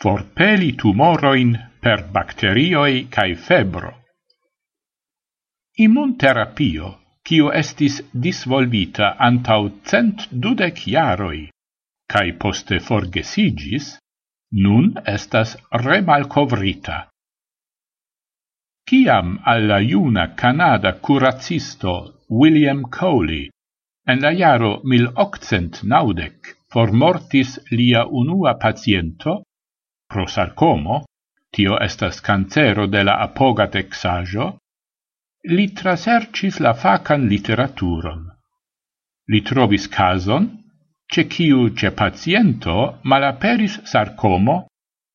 forpeli tumoroin per bacterioi cae febro. Immunterapio, cio estis disvolvita antau cent dudec iaroi, cae poste forgesigis, nun estas remalcovrita. Ciam alla iuna Canada curacisto William Coley, en la iaro 1890, formortis lia unua paciento, pro sarcomo, tio estas cancero de la apoga texajo, li trasercis la facan literaturon. Li trovis cason, ce ciu ce paciento malaperis sarcomo,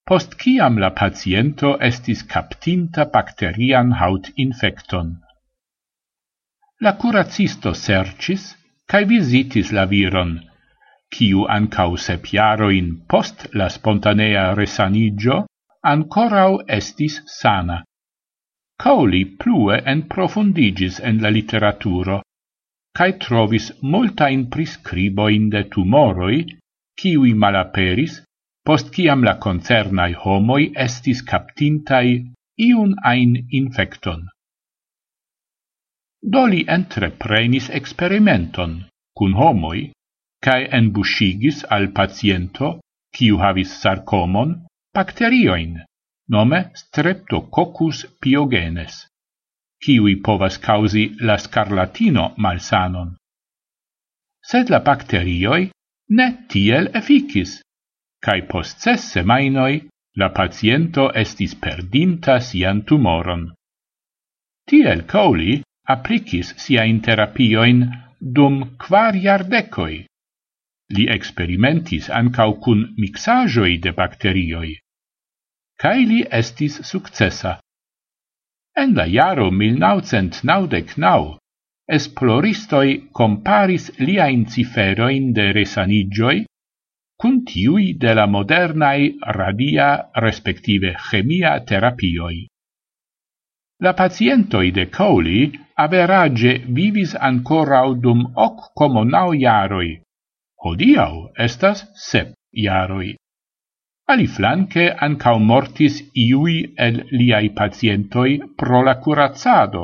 post ciam la paciento estis captinta bacterian haut infecton. La curacisto sercis, cae visitis la viron, quiu ancau sep jaroin post la spontanea resanigio, ancorau estis sana. Cauli plue en profundigis en la literaturo, cae trovis multain prescriboin de tumoroi, quiui malaperis, post ciam la concernai homoi estis captintai iun ein infecton. Doli entreprenis experimenton, cun homoi, cae enbusigis al paciento, kiu havis sarcomon, bacterioin, nome streptococcus piogenes, kiui povas causi la scarlatino malsanon. Sed la bacterioi ne tiel efficis, cae post ses semainoi la paciento estis perdinta sian tumoron. Tiel Cowley applicis siain terapioin dum quar iardecoi. Li experimentis ancau cun mixagioi de bacterioi. Cai li estis successa. En la jaro 1999 esploristoi comparis lia ciferoin de resanigioi cun tiui de la modernae radia respective chemia terapioi. La pacientoi de Cowley average vivis ancora dum hoc como nau iaroi, Hodiau estas sep iaroi. Ali flanque ancau mortis iui el liai pacientoi pro la curazzado.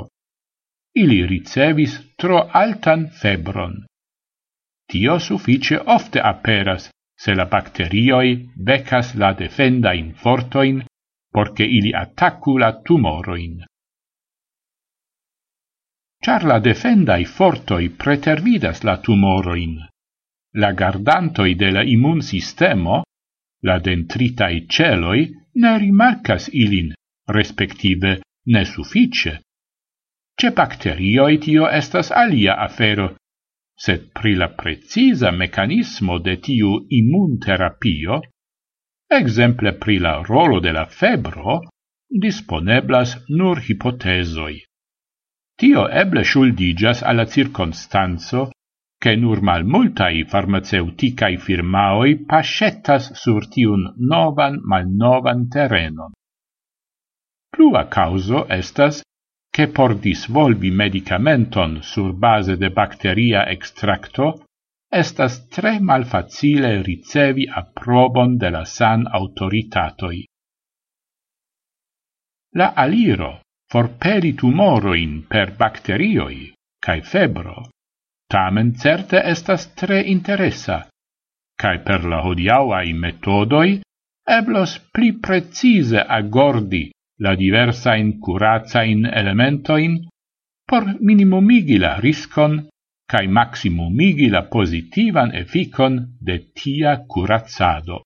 Ili ricevis tro altan febron. Tio suffice ofte aperas se la bacterioi becas la defenda in fortoin porce ili attacu la tumoroin. Char la defendai fortoi pretervidas la tumoroin, La gardantoi de la immun sistemo, la dentritae celoi, ne rimarcas ilin, respective ne suffice. Ce bacterioi tio estas alia afero, sed pri la precisa mecanismo de tiu immun terapio, exemple pri la rolo de la febro, disponeblas nur hipotesoi. Tio eble shuldigas alla circonstanzo che nur mal multai farmaceuticae firmaoi pascettas sur tiun novan mal novan terrenon. Plua causo estas che por disvolvi medicamenton sur base de bacteria extracto estas tre malfacile ricevi approbon de la san autoritatoi. La aliro forperi tumoroin per bacterioi cae febro tamen certe estas tre interesa, cae per la hodiauai metodoi eblos pli precise agordi la diversa incurazza in elemento elementoin por minimumigi la riscon cae maximumigi la positivan efficon de tia curazzado.